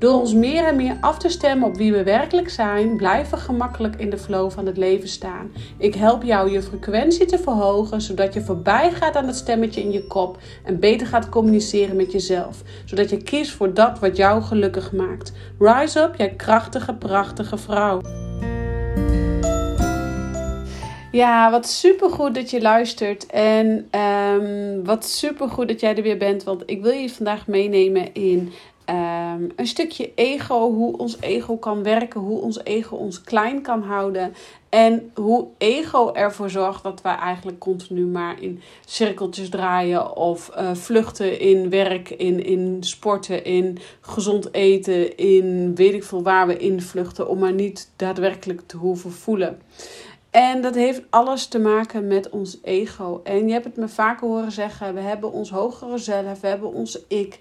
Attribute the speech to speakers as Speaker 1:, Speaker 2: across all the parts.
Speaker 1: Door ons meer en meer af te stemmen op wie we werkelijk zijn, blijven we gemakkelijk in de flow van het leven staan. Ik help jou je frequentie te verhogen, zodat je voorbij gaat aan het stemmetje in je kop en beter gaat communiceren met jezelf, zodat je kiest voor dat wat jou gelukkig maakt. Rise up, jij krachtige, prachtige vrouw. Ja, wat supergoed dat je luistert. En um, wat supergoed dat jij er weer bent. Want ik wil je vandaag meenemen in um, een stukje ego. Hoe ons ego kan werken. Hoe ons ego ons klein kan houden. En hoe ego ervoor zorgt dat wij eigenlijk continu maar in cirkeltjes draaien. Of uh, vluchten in werk, in, in sporten, in gezond eten. In weet ik veel waar we in vluchten. Om maar niet daadwerkelijk te hoeven voelen. En dat heeft alles te maken met ons ego. En je hebt het me vaker horen zeggen: we hebben ons hogere zelf, we hebben ons ik,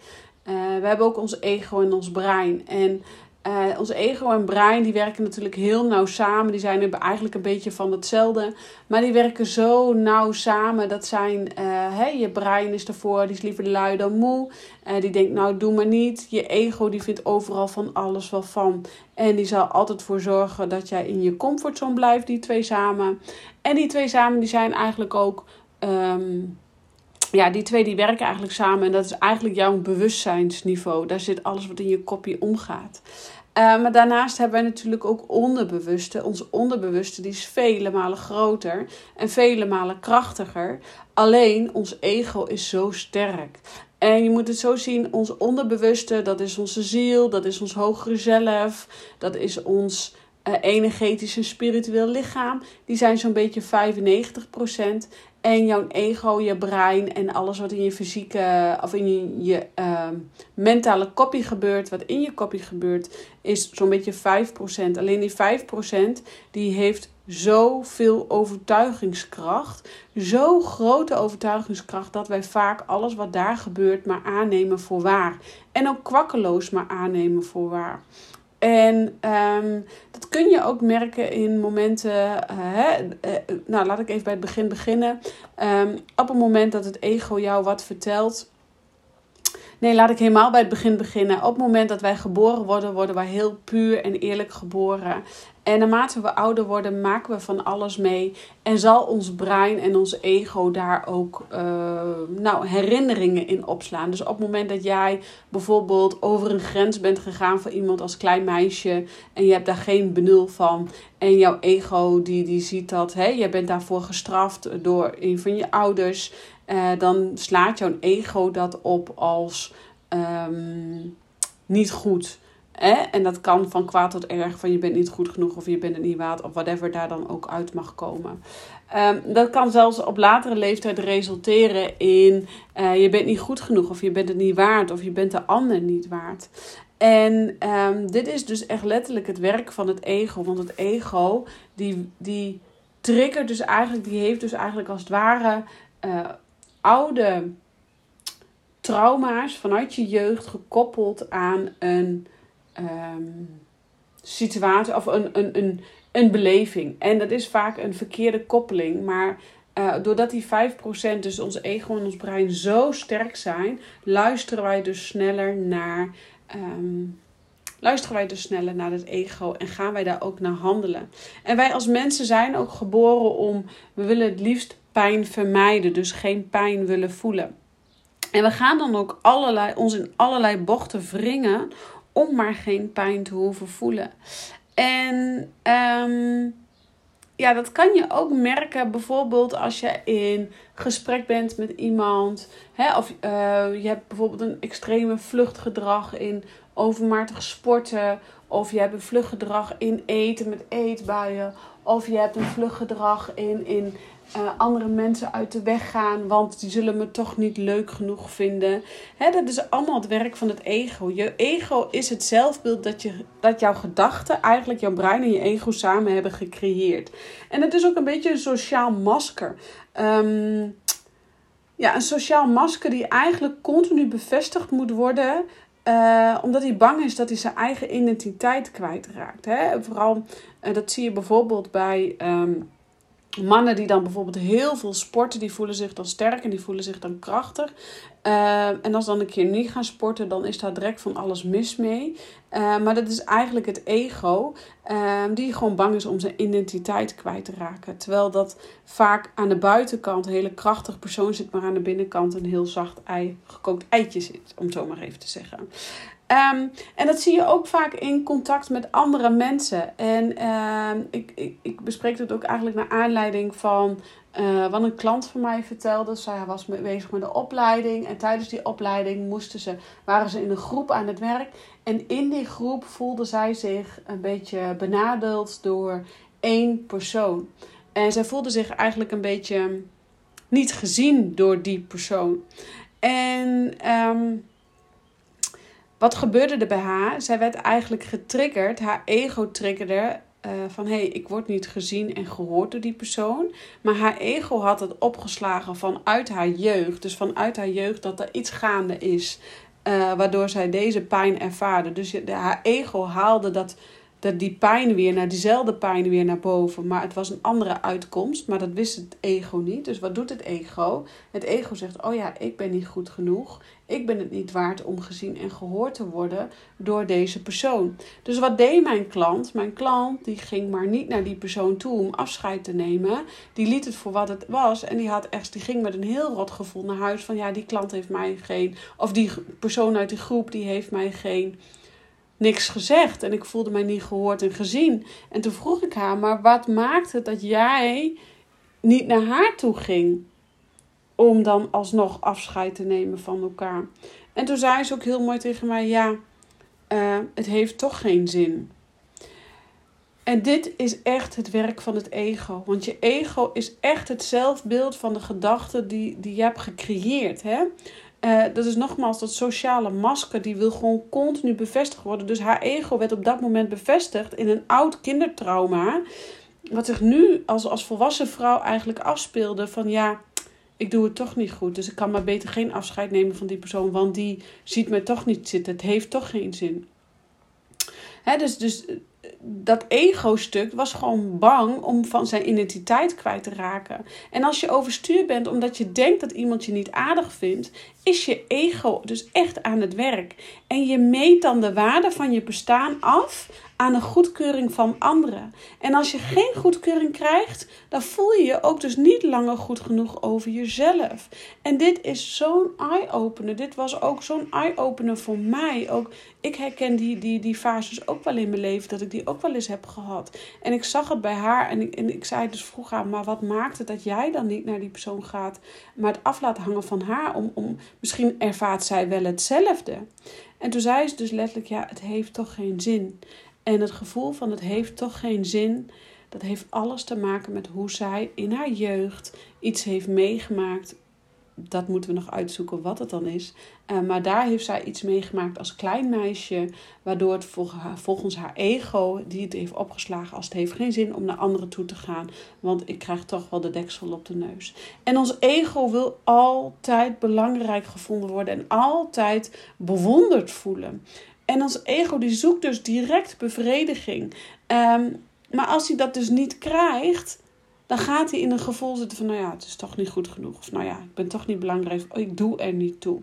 Speaker 1: we hebben ook ons ego en ons brein. En uh, ons ego en brein die werken natuurlijk heel nauw samen. Die zijn eigenlijk een beetje van hetzelfde. Maar die werken zo nauw samen. Dat zijn, hey, je brein is ervoor, die is liever lui dan moe. Die denkt, nou doe maar niet. Je ego die vindt overal van alles wel van. En die zal altijd voor zorgen dat jij in je comfortzone blijft, die twee samen. En die twee samen die zijn eigenlijk ook... Um, ja, die twee die werken eigenlijk samen. En dat is eigenlijk jouw bewustzijnsniveau. Daar zit alles wat in je kopje omgaat. Uh, maar daarnaast hebben wij natuurlijk ook onderbewuste. Ons onderbewuste die is vele malen groter en vele malen krachtiger. Alleen ons ego is zo sterk. En je moet het zo zien, ons onderbewuste, dat is onze ziel, dat is ons hogere zelf, dat is ons uh, energetisch en spiritueel lichaam. Die zijn zo'n beetje 95%. En jouw ego, je brein en alles wat in je fysieke of in je, uh, mentale kopie gebeurt, wat in je kopie gebeurt, is zo'n beetje 5%. Alleen die 5% die heeft zoveel overtuigingskracht. Zo grote overtuigingskracht dat wij vaak alles wat daar gebeurt maar aannemen voor waar. En ook kwakkeloos maar aannemen voor waar. En um, dat kun je ook merken in momenten. Hè, uh, nou, laat ik even bij het begin beginnen. Um, op het moment dat het ego jou wat vertelt. Nee, laat ik helemaal bij het begin beginnen. Op het moment dat wij geboren worden, worden wij heel puur en eerlijk geboren. En naarmate we ouder worden, maken we van alles mee. En zal ons brein en ons ego daar ook uh, nou, herinneringen in opslaan. Dus op het moment dat jij bijvoorbeeld over een grens bent gegaan voor iemand als klein meisje. En je hebt daar geen benul van. En jouw ego die, die ziet dat. Hè, je bent daarvoor gestraft door een van je ouders. Uh, dan slaat jouw ego dat op als um, niet goed. En dat kan van kwaad tot erg, van je bent niet goed genoeg of je bent het niet waard of whatever daar dan ook uit mag komen. Um, dat kan zelfs op latere leeftijd resulteren in uh, je bent niet goed genoeg of je bent het niet waard of je bent de ander niet waard. En um, dit is dus echt letterlijk het werk van het ego. Want het ego, die, die triggert dus eigenlijk, die heeft dus eigenlijk als het ware uh, oude trauma's vanuit je jeugd gekoppeld aan een um, situatie of een, een, een, een beleving. En dat is vaak een verkeerde koppeling, maar uh, doordat die 5%, dus ons ego en ons brein, zo sterk zijn, luisteren wij dus sneller naar. Um, luisteren wij dus sneller naar het ego en gaan wij daar ook naar handelen. En wij als mensen zijn ook geboren om, we willen het liefst pijn vermijden, dus geen pijn willen voelen. En we gaan dan ook allerlei, ons in allerlei bochten wringen om maar geen pijn te hoeven voelen. En um, ja, dat kan je ook merken bijvoorbeeld als je in gesprek bent met iemand. Hè, of uh, je hebt bijvoorbeeld een extreme vluchtgedrag in overmatig sporten. Of je hebt een vluchtgedrag in eten met eetbuien. Of je hebt een vluggedrag in, in uh, andere mensen uit de weg gaan, want die zullen me toch niet leuk genoeg vinden. Hè, dat is allemaal het werk van het ego. Je ego is het zelfbeeld dat, je, dat jouw gedachten, eigenlijk jouw brein en je ego samen hebben gecreëerd. En het is ook een beetje een sociaal masker. Um, ja, een sociaal masker die eigenlijk continu bevestigd moet worden. Uh, omdat hij bang is dat hij zijn eigen identiteit kwijtraakt. Hè? Vooral, uh, dat zie je bijvoorbeeld bij um, mannen die dan bijvoorbeeld heel veel sporten. Die voelen zich dan sterk en die voelen zich dan krachtig. Uh, en als dan een keer niet gaan sporten, dan is daar direct van alles mis mee. Uh, maar dat is eigenlijk het ego, uh, die gewoon bang is om zijn identiteit kwijt te raken. Terwijl dat vaak aan de buitenkant een hele krachtige persoon zit, maar aan de binnenkant een heel zacht ei, gekookt eitje zit, om het zo maar even te zeggen. Um, en dat zie je ook vaak in contact met andere mensen. En uh, ik, ik, ik bespreek het ook eigenlijk naar aanleiding van uh, wat een klant van mij vertelde. Zij was bezig met de opleiding. En tijdens die opleiding moesten ze, waren ze in een groep aan het werk. En in die groep voelde zij zich een beetje benadeeld door één persoon. En zij voelde zich eigenlijk een beetje niet gezien door die persoon. En um, wat gebeurde er bij haar? Zij werd eigenlijk getriggerd. Haar ego triggerde uh, van hé, hey, ik word niet gezien en gehoord door die persoon. Maar haar ego had het opgeslagen vanuit haar jeugd. Dus vanuit haar jeugd dat er iets gaande is. Uh, waardoor zij deze pijn ervaarde. Dus haar ego haalde dat dat die pijn weer naar diezelfde pijn weer naar boven. Maar het was een andere uitkomst. Maar dat wist het ego niet. Dus wat doet het ego? Het ego zegt: Oh ja, ik ben niet goed genoeg. Ik ben het niet waard om gezien en gehoord te worden door deze persoon. Dus wat deed mijn klant? Mijn klant die ging maar niet naar die persoon toe om afscheid te nemen. Die liet het voor wat het was. En die, had echt, die ging met een heel rot gevoel naar huis. Van ja, die klant heeft mij geen. Of die persoon uit die groep die heeft mij geen niks gezegd en ik voelde mij niet gehoord en gezien. En toen vroeg ik haar, maar wat maakt het dat jij niet naar haar toe ging om dan alsnog afscheid te nemen van elkaar? En toen zei ze ook heel mooi tegen mij, ja, uh, het heeft toch geen zin. En dit is echt het werk van het ego. Want je ego is echt het zelfbeeld van de gedachten die, die je hebt gecreëerd. Hè? Uh, dat is nogmaals dat sociale masker, die wil gewoon continu bevestigd worden. Dus haar ego werd op dat moment bevestigd in een oud kindertrauma. Wat zich nu als, als volwassen vrouw eigenlijk afspeelde van ja, ik doe het toch niet goed. Dus ik kan maar beter geen afscheid nemen van die persoon, want die ziet me toch niet zitten. Het heeft toch geen zin. Hè, dus, dus dat ego-stuk was gewoon bang om van zijn identiteit kwijt te raken. En als je overstuur bent omdat je denkt dat iemand je niet aardig vindt, is je ego dus echt aan het werk. En je meet dan de waarde van je bestaan af aan de goedkeuring van anderen. En als je geen goedkeuring krijgt, dan voel je je ook dus niet langer goed genoeg over jezelf. En dit is zo'n eye-opener. Dit was ook zo'n eye-opener voor mij. Ook, ik herken die, die, die fases ook wel in mijn leven, dat ik die ook wel eens heb gehad. En ik zag het bij haar en ik, en ik zei dus vroeg aan, maar wat maakt het dat jij dan niet naar die persoon gaat, maar het af laat hangen van haar? Om, om, misschien ervaart zij wel hetzelfde. En toen zei ze dus letterlijk, ja, het heeft toch geen zin. En het gevoel van het heeft toch geen zin, dat heeft alles te maken met hoe zij in haar jeugd iets heeft meegemaakt. Dat moeten we nog uitzoeken wat het dan is. Uh, maar daar heeft zij iets meegemaakt als klein meisje, waardoor het volgens haar ego, die het heeft opgeslagen, als het heeft geen zin om naar anderen toe te gaan, want ik krijg toch wel de deksel op de neus. En ons ego wil altijd belangrijk gevonden worden en altijd bewonderd voelen. En ons ego die zoekt dus direct bevrediging. Um, maar als hij dat dus niet krijgt, dan gaat hij in een gevoel zitten van, nou ja, het is toch niet goed genoeg. Of nou ja, ik ben toch niet belangrijk. Of, ik doe er niet toe.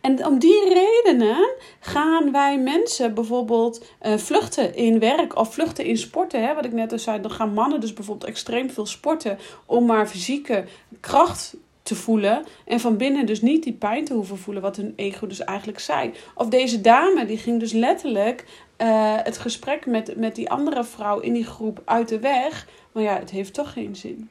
Speaker 1: En om die redenen gaan wij mensen bijvoorbeeld uh, vluchten in werk of vluchten in sporten. Hè? Wat ik net al zei, dan gaan mannen dus bijvoorbeeld extreem veel sporten om maar fysieke kracht te voelen. En van binnen dus niet die pijn te hoeven voelen, wat hun ego dus eigenlijk zei. Of deze dame, die ging dus letterlijk uh, het gesprek met, met die andere vrouw in die groep uit de weg. Maar ja, het heeft toch geen zin.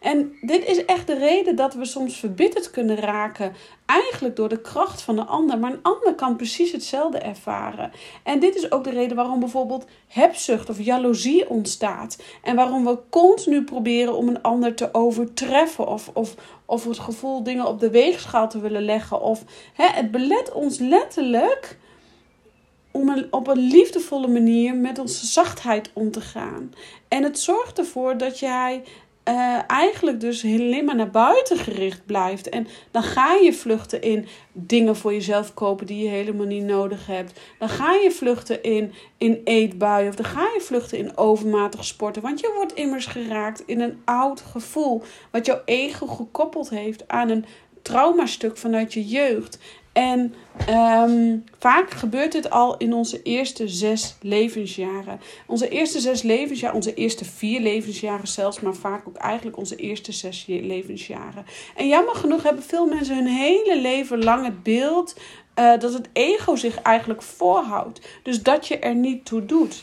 Speaker 1: En dit is echt de reden dat we soms verbitterd kunnen raken. Eigenlijk door de kracht van de ander. Maar een ander kan precies hetzelfde ervaren. En dit is ook de reden waarom bijvoorbeeld hebzucht of jaloezie ontstaat. En waarom we continu proberen om een ander te overtreffen. Of, of, of het gevoel dingen op de weegschaal te willen leggen. Of hè, het belet ons letterlijk om op een liefdevolle manier met onze zachtheid om te gaan. En het zorgt ervoor dat jij uh, eigenlijk dus alleen maar naar buiten gericht blijft. En dan ga je vluchten in dingen voor jezelf kopen die je helemaal niet nodig hebt. Dan ga je vluchten in, in eetbuien. Of dan ga je vluchten in overmatig sporten. Want je wordt immers geraakt in een oud gevoel. Wat jouw ego gekoppeld heeft aan een traumastuk vanuit je jeugd. En um, vaak gebeurt dit al in onze eerste zes levensjaren. Onze eerste zes levensjaren, onze eerste vier levensjaren zelfs, maar vaak ook eigenlijk onze eerste zes levensjaren. En jammer genoeg hebben veel mensen hun hele leven lang het beeld uh, dat het ego zich eigenlijk voorhoudt. Dus dat je er niet toe doet.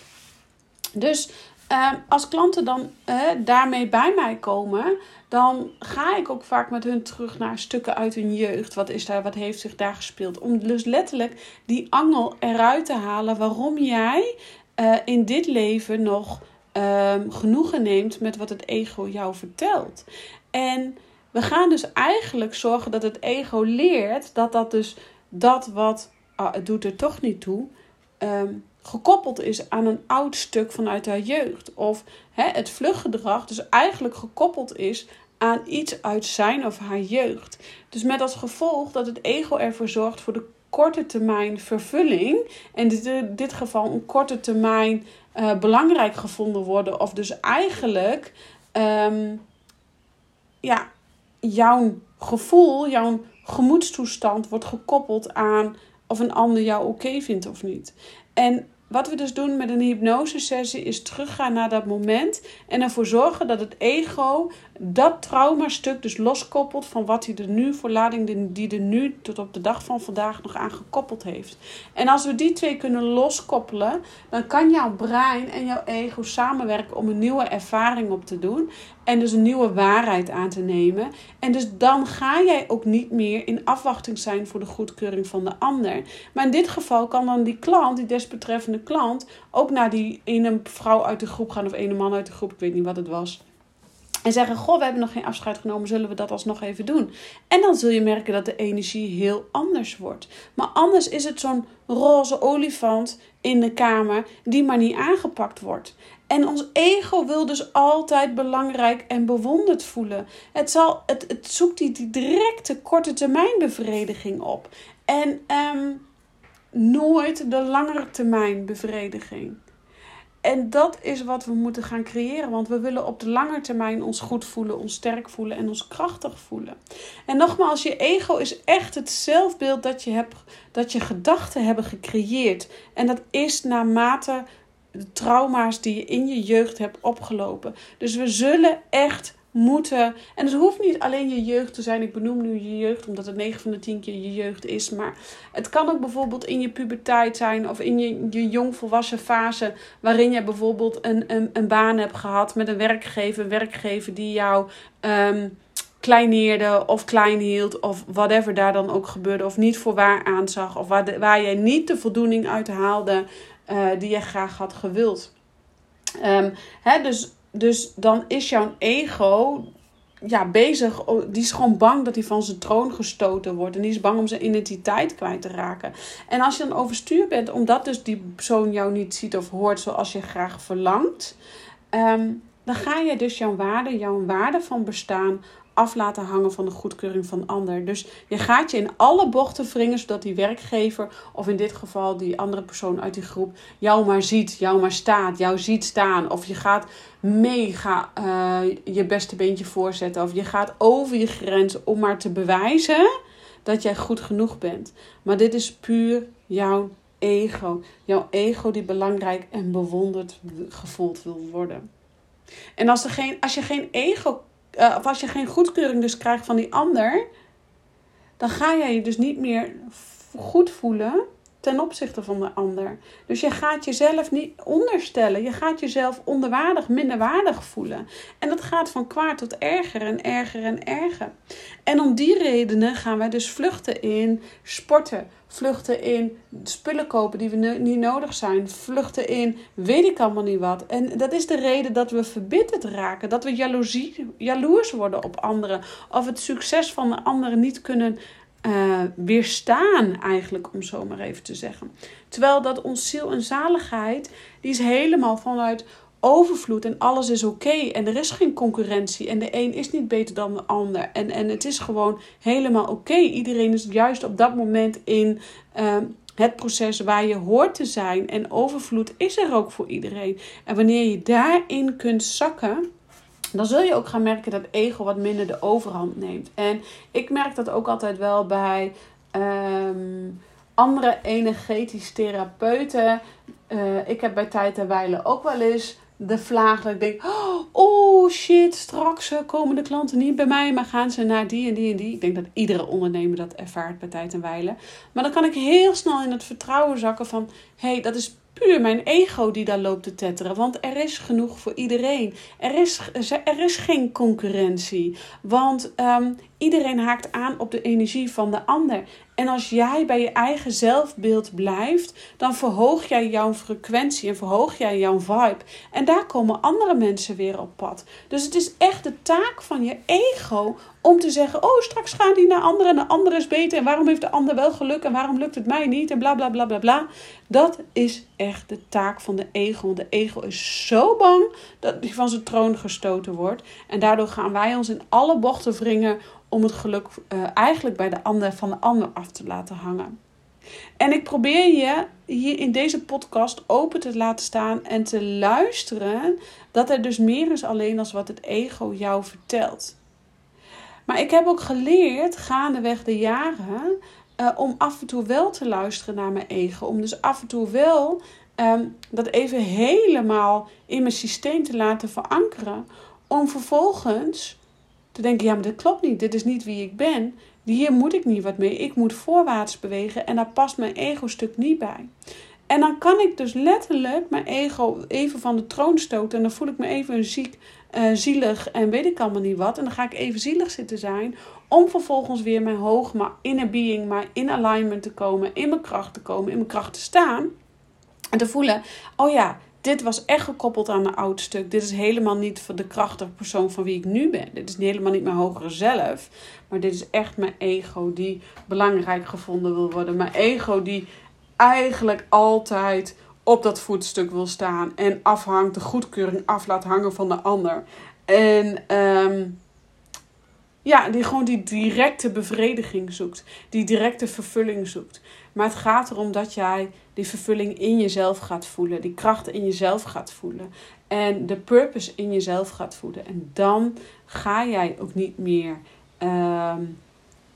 Speaker 1: Dus uh, als klanten dan uh, daarmee bij mij komen, dan ga ik ook vaak met hun terug naar stukken uit hun jeugd. Wat is daar, wat heeft zich daar gespeeld? Om dus letterlijk die angel eruit te halen waarom jij uh, in dit leven nog um, genoegen neemt met wat het ego jou vertelt. En we gaan dus eigenlijk zorgen dat het ego leert dat dat dus dat wat, oh, het doet er toch niet toe, um, gekoppeld is aan een oud stuk vanuit haar jeugd. Of hè, het vluchtgedrag dus eigenlijk gekoppeld is aan iets uit zijn of haar jeugd. Dus met als gevolg dat het ego ervoor zorgt voor de korte termijn vervulling. En in dit geval een korte termijn uh, belangrijk gevonden worden. Of dus eigenlijk um, ja, jouw gevoel, jouw gemoedstoestand wordt gekoppeld aan of een ander jou oké vindt of niet. En wat we dus doen met een hypnosesessie is teruggaan naar dat moment en ervoor zorgen dat het ego dat traumastuk dus loskoppelt van wat hij er nu voor lading die er nu tot op de dag van vandaag nog aan gekoppeld heeft. En als we die twee kunnen loskoppelen, dan kan jouw brein en jouw ego samenwerken om een nieuwe ervaring op te doen en dus een nieuwe waarheid aan te nemen. En dus dan ga jij ook niet meer in afwachting zijn voor de goedkeuring van de ander. Maar in dit geval kan dan die klant, die desbetreffende klant, ook naar die ene vrouw uit de groep gaan of ene man uit de groep, ik weet niet wat het was en zeggen: Goh, we hebben nog geen afscheid genomen, zullen we dat alsnog even doen? En dan zul je merken dat de energie heel anders wordt. Maar anders is het zo'n roze olifant in de kamer die maar niet aangepakt wordt. En ons ego wil dus altijd belangrijk en bewonderd voelen. Het, zal, het, het zoekt die, directe korte termijn bevrediging op. En um, nooit de langere termijn bevrediging. En dat is wat we moeten gaan creëren. Want we willen op de lange termijn ons goed voelen, ons sterk voelen en ons krachtig voelen. En nogmaals, je ego is echt het zelfbeeld dat je, hebt, dat je gedachten hebben gecreëerd. En dat is naarmate de trauma's die je in je jeugd hebt opgelopen. Dus we zullen echt moeten. En het hoeft niet alleen je jeugd te zijn. Ik benoem nu je jeugd omdat het 9 van de 10 keer je jeugd is. Maar het kan ook bijvoorbeeld in je puberteit zijn of in je, je jongvolwassen fase. Waarin je bijvoorbeeld een, een, een baan hebt gehad met een werkgever. Werkgever die jou um, kleineerde of klein hield. Of whatever daar dan ook gebeurde. Of niet voor waar aanzag. Of waar, de, waar jij niet de voldoening uit haalde uh, die je graag had gewild. Um, hè, dus dus dan is jouw ego ja, bezig. Die is gewoon bang dat hij van zijn troon gestoten wordt. En die is bang om zijn identiteit kwijt te raken. En als je dan overstuur bent, omdat dus die persoon jou niet ziet of hoort zoals je graag verlangt. Ehm, dan ga je dus jouw waarde, jouw waarde van bestaan af laten hangen van de goedkeuring van ander. Dus je gaat je in alle bochten wringen, zodat die werkgever, of in dit geval die andere persoon uit die groep, jou maar ziet, jou maar staat, jou ziet staan. Of je gaat mega uh, je beste beentje voorzetten. Of je gaat over je grens om maar te bewijzen dat jij goed genoeg bent. Maar dit is puur jouw ego. Jouw ego die belangrijk en bewonderd gevoeld wil worden. En als, er geen, als je geen ego uh, of als je geen goedkeuring dus krijgt van die ander, dan ga jij je dus niet meer goed voelen ten opzichte van de ander. Dus je gaat jezelf niet onderstellen. Je gaat jezelf onderwaardig, minderwaardig voelen. En dat gaat van kwaad tot erger en erger en erger. En om die redenen gaan wij dus vluchten in sporten, vluchten in spullen kopen die we niet nodig zijn, vluchten in weet ik allemaal niet wat. En dat is de reden dat we verbitterd raken, dat we jaloezie, jaloers worden op anderen of het succes van de anderen niet kunnen uh, weerstaan, eigenlijk, om zo maar even te zeggen. Terwijl dat ons ziel en zaligheid, die is helemaal vanuit overvloed en alles is oké en er is geen concurrentie en de een is niet beter dan de ander en, en het is gewoon helemaal oké. Iedereen is juist op dat moment in uh, het proces waar je hoort te zijn en overvloed is er ook voor iedereen. En wanneer je daarin kunt zakken, dan zul je ook gaan merken dat ego wat minder de overhand neemt. En ik merk dat ook altijd wel bij um, andere energetisch therapeuten. Uh, ik heb bij tijd en wijle ook wel eens de vlaag dat ik denk: oh shit, straks eh, komen de klanten niet bij mij, maar gaan ze naar die en die en die. Ik denk dat iedere ondernemer dat ervaart bij tijd en wijle. Maar dan kan ik heel snel in het vertrouwen zakken van: hé, hey, dat is puur mijn ego die daar loopt te tetteren. Want er is genoeg voor iedereen. Er is, er is geen concurrentie. Want um, iedereen haakt aan op de energie van de ander. En als jij bij je eigen zelfbeeld blijft, dan verhoog jij jouw frequentie en verhoog jij jouw vibe. En daar komen andere mensen weer op pad. Dus het is echt de taak van je ego om te zeggen: Oh, straks gaat die naar anderen en de ander is beter. En waarom heeft de ander wel geluk en waarom lukt het mij niet? En bla bla bla bla bla. Dat is echt de taak van de ego. Want de ego is zo bang dat hij van zijn troon gestoten wordt. En daardoor gaan wij ons in alle bochten wringen om het geluk uh, eigenlijk bij de ander van de ander af te laten hangen. En ik probeer je hier in deze podcast open te laten staan en te luisteren dat er dus meer is alleen als wat het ego jou vertelt. Maar ik heb ook geleerd gaandeweg de jaren uh, om af en toe wel te luisteren naar mijn ego. Om dus af en toe wel um, dat even helemaal in mijn systeem te laten verankeren. Om vervolgens te denken: ja, maar dit klopt niet. Dit is niet wie ik ben. Hier moet ik niet wat mee. Ik moet voorwaarts bewegen en daar past mijn ego-stuk niet bij. En dan kan ik dus letterlijk mijn ego even van de troon stoten. En dan voel ik me even ziek, uh, zielig en weet ik allemaal niet wat. En dan ga ik even zielig zitten zijn. Om vervolgens weer mijn hoog, maar inner being, maar in alignment te komen. In mijn kracht te komen, in mijn kracht te staan. En te voelen, oh ja, dit was echt gekoppeld aan een oud stuk. Dit is helemaal niet de krachtige persoon van wie ik nu ben. Dit is helemaal niet mijn hogere zelf. Maar dit is echt mijn ego die belangrijk gevonden wil worden. Mijn ego die eigenlijk altijd op dat voetstuk wil staan. En afhangt, de goedkeuring af laat hangen van de ander. En um, ja, die gewoon die directe bevrediging zoekt. Die directe vervulling zoekt. Maar het gaat erom dat jij die vervulling in jezelf gaat voelen. Die kracht in jezelf gaat voelen. En de purpose in jezelf gaat voelen. En dan ga jij ook niet meer um,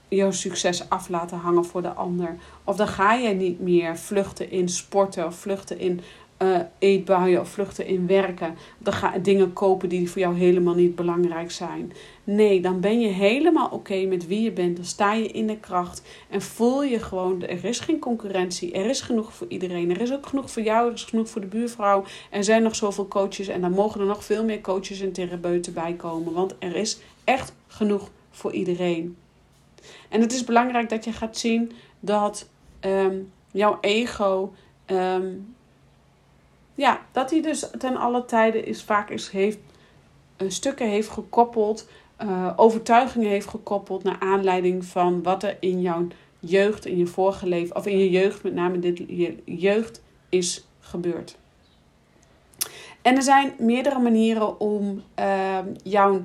Speaker 1: jouw succes af laten hangen voor de ander. Of dan ga jij niet meer vluchten in sporten of vluchten in uh, eetbuien of vluchten in werken. Dan ga dingen kopen die voor jou helemaal niet belangrijk zijn. Nee, dan ben je helemaal oké met wie je bent. Dan sta je in de kracht en voel je gewoon, er is geen concurrentie. Er is genoeg voor iedereen. Er is ook genoeg voor jou, er is genoeg voor de buurvrouw. Er zijn nog zoveel coaches en dan mogen er nog veel meer coaches en therapeuten bij komen. Want er is echt genoeg voor iedereen. En het is belangrijk dat je gaat zien dat um, jouw ego... Um, ja, dat hij dus ten alle tijden is, vaak is, heeft, stukken heeft gekoppeld, uh, overtuigingen heeft gekoppeld naar aanleiding van wat er in jouw jeugd, in je vorige leven, of in je jeugd, met name dit je jeugd, is gebeurd. En er zijn meerdere manieren om uh, jouw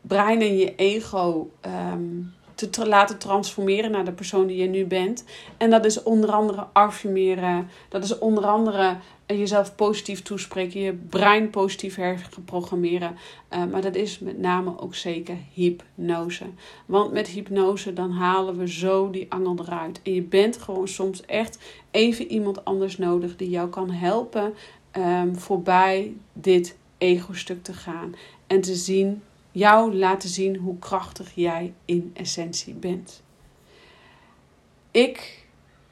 Speaker 1: brein en je ego um, te laten transformeren naar de persoon die je nu bent. En dat is onder andere affirmeren. Dat is onder andere jezelf positief toespreken, je brein positief herprogrammeren. Uh, maar dat is met name ook zeker hypnose. Want met hypnose dan halen we zo die angel eruit. En je bent gewoon soms echt even iemand anders nodig die jou kan helpen um, voorbij dit ego-stuk te gaan. En te zien jou laten zien hoe krachtig jij in essentie bent. Ik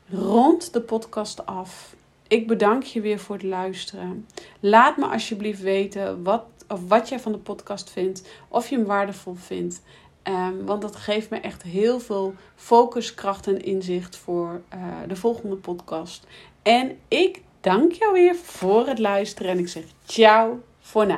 Speaker 1: rond de podcast af. Ik bedank je weer voor het luisteren. Laat me alsjeblieft weten wat, of wat jij van de podcast vindt. Of je hem waardevol vindt. Um, want dat geeft me echt heel veel focus, kracht en inzicht voor uh, de volgende podcast. En ik dank jou weer voor het luisteren. En ik zeg ciao voor nu.